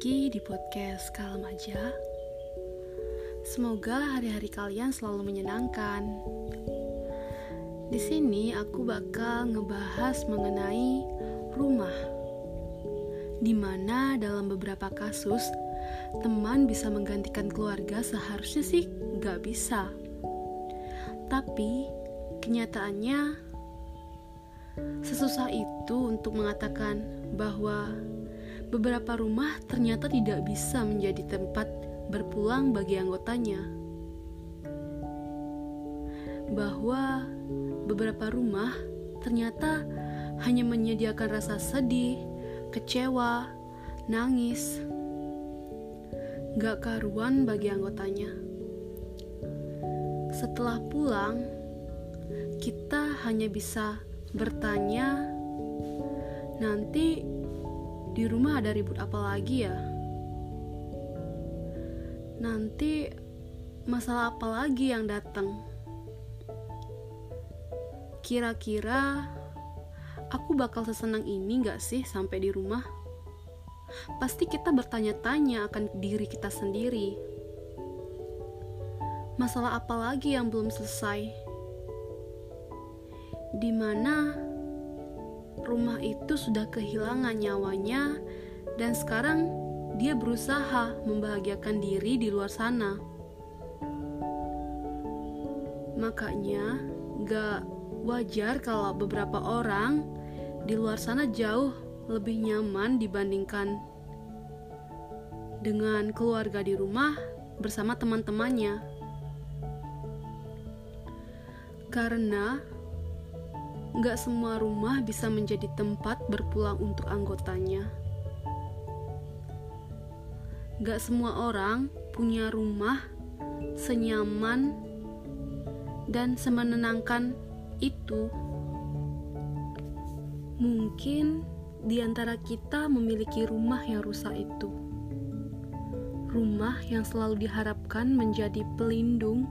lagi di podcast Kalem Aja. Semoga hari-hari kalian selalu menyenangkan. Di sini aku bakal ngebahas mengenai rumah. Di mana dalam beberapa kasus teman bisa menggantikan keluarga seharusnya sih gak bisa. Tapi kenyataannya sesusah itu untuk mengatakan bahwa beberapa rumah ternyata tidak bisa menjadi tempat berpulang bagi anggotanya. Bahwa beberapa rumah ternyata hanya menyediakan rasa sedih, kecewa, nangis, gak karuan bagi anggotanya. Setelah pulang, kita hanya bisa bertanya, nanti di rumah ada ribut apa lagi ya? Nanti masalah apa lagi yang datang? Kira-kira aku bakal sesenang ini gak sih sampai di rumah? Pasti kita bertanya-tanya akan diri kita sendiri. Masalah apa lagi yang belum selesai? Di mana rumah itu sudah kehilangan nyawanya dan sekarang dia berusaha membahagiakan diri di luar sana. Makanya gak wajar kalau beberapa orang di luar sana jauh lebih nyaman dibandingkan dengan keluarga di rumah bersama teman-temannya. Karena Gak semua rumah bisa menjadi tempat berpulang untuk anggotanya. Gak semua orang punya rumah senyaman dan semenenangkan itu. Mungkin di antara kita memiliki rumah yang rusak itu. Rumah yang selalu diharapkan menjadi pelindung,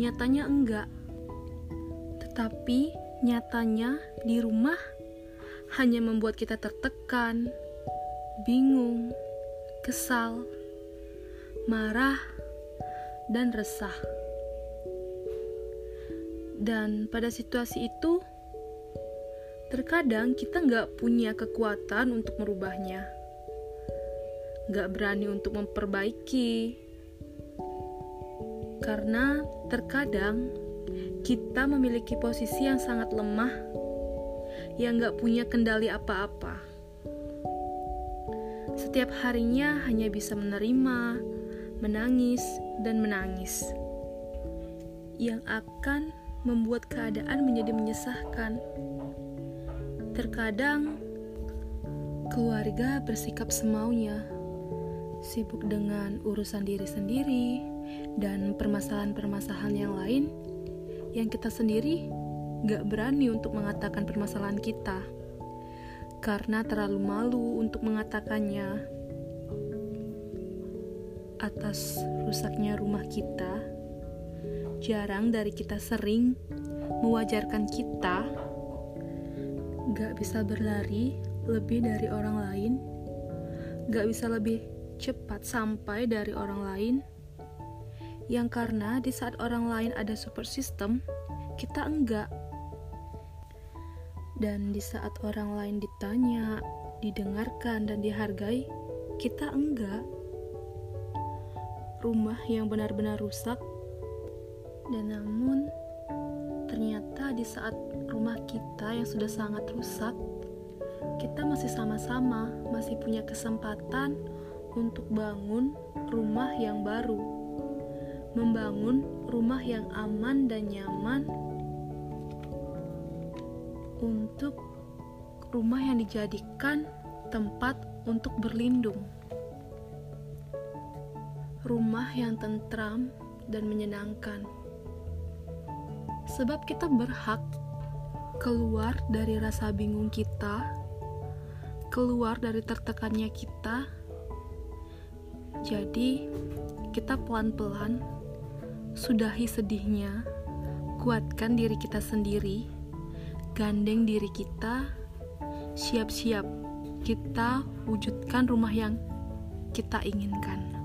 nyatanya enggak. Tetapi Nyatanya, di rumah hanya membuat kita tertekan, bingung, kesal, marah, dan resah. Dan pada situasi itu, terkadang kita nggak punya kekuatan untuk merubahnya, nggak berani untuk memperbaiki, karena terkadang kita memiliki posisi yang sangat lemah, yang gak punya kendali apa-apa. Setiap harinya hanya bisa menerima, menangis, dan menangis, yang akan membuat keadaan menjadi menyesahkan. Terkadang keluarga bersikap semaunya, sibuk dengan urusan diri sendiri dan permasalahan-permasalahan yang lain yang kita sendiri gak berani untuk mengatakan permasalahan kita karena terlalu malu untuk mengatakannya. Atas rusaknya rumah kita, jarang dari kita sering mewajarkan kita gak bisa berlari lebih dari orang lain, gak bisa lebih cepat sampai dari orang lain yang karena di saat orang lain ada support system, kita enggak. Dan di saat orang lain ditanya, didengarkan, dan dihargai, kita enggak. Rumah yang benar-benar rusak, dan namun ternyata di saat rumah kita yang sudah sangat rusak, kita masih sama-sama masih punya kesempatan untuk bangun rumah yang baru membangun rumah yang aman dan nyaman untuk rumah yang dijadikan tempat untuk berlindung. Rumah yang tentram dan menyenangkan. Sebab kita berhak keluar dari rasa bingung kita, keluar dari tertekannya kita. Jadi, kita pelan-pelan Sudahi sedihnya, kuatkan diri kita sendiri, gandeng diri kita, siap-siap kita wujudkan rumah yang kita inginkan.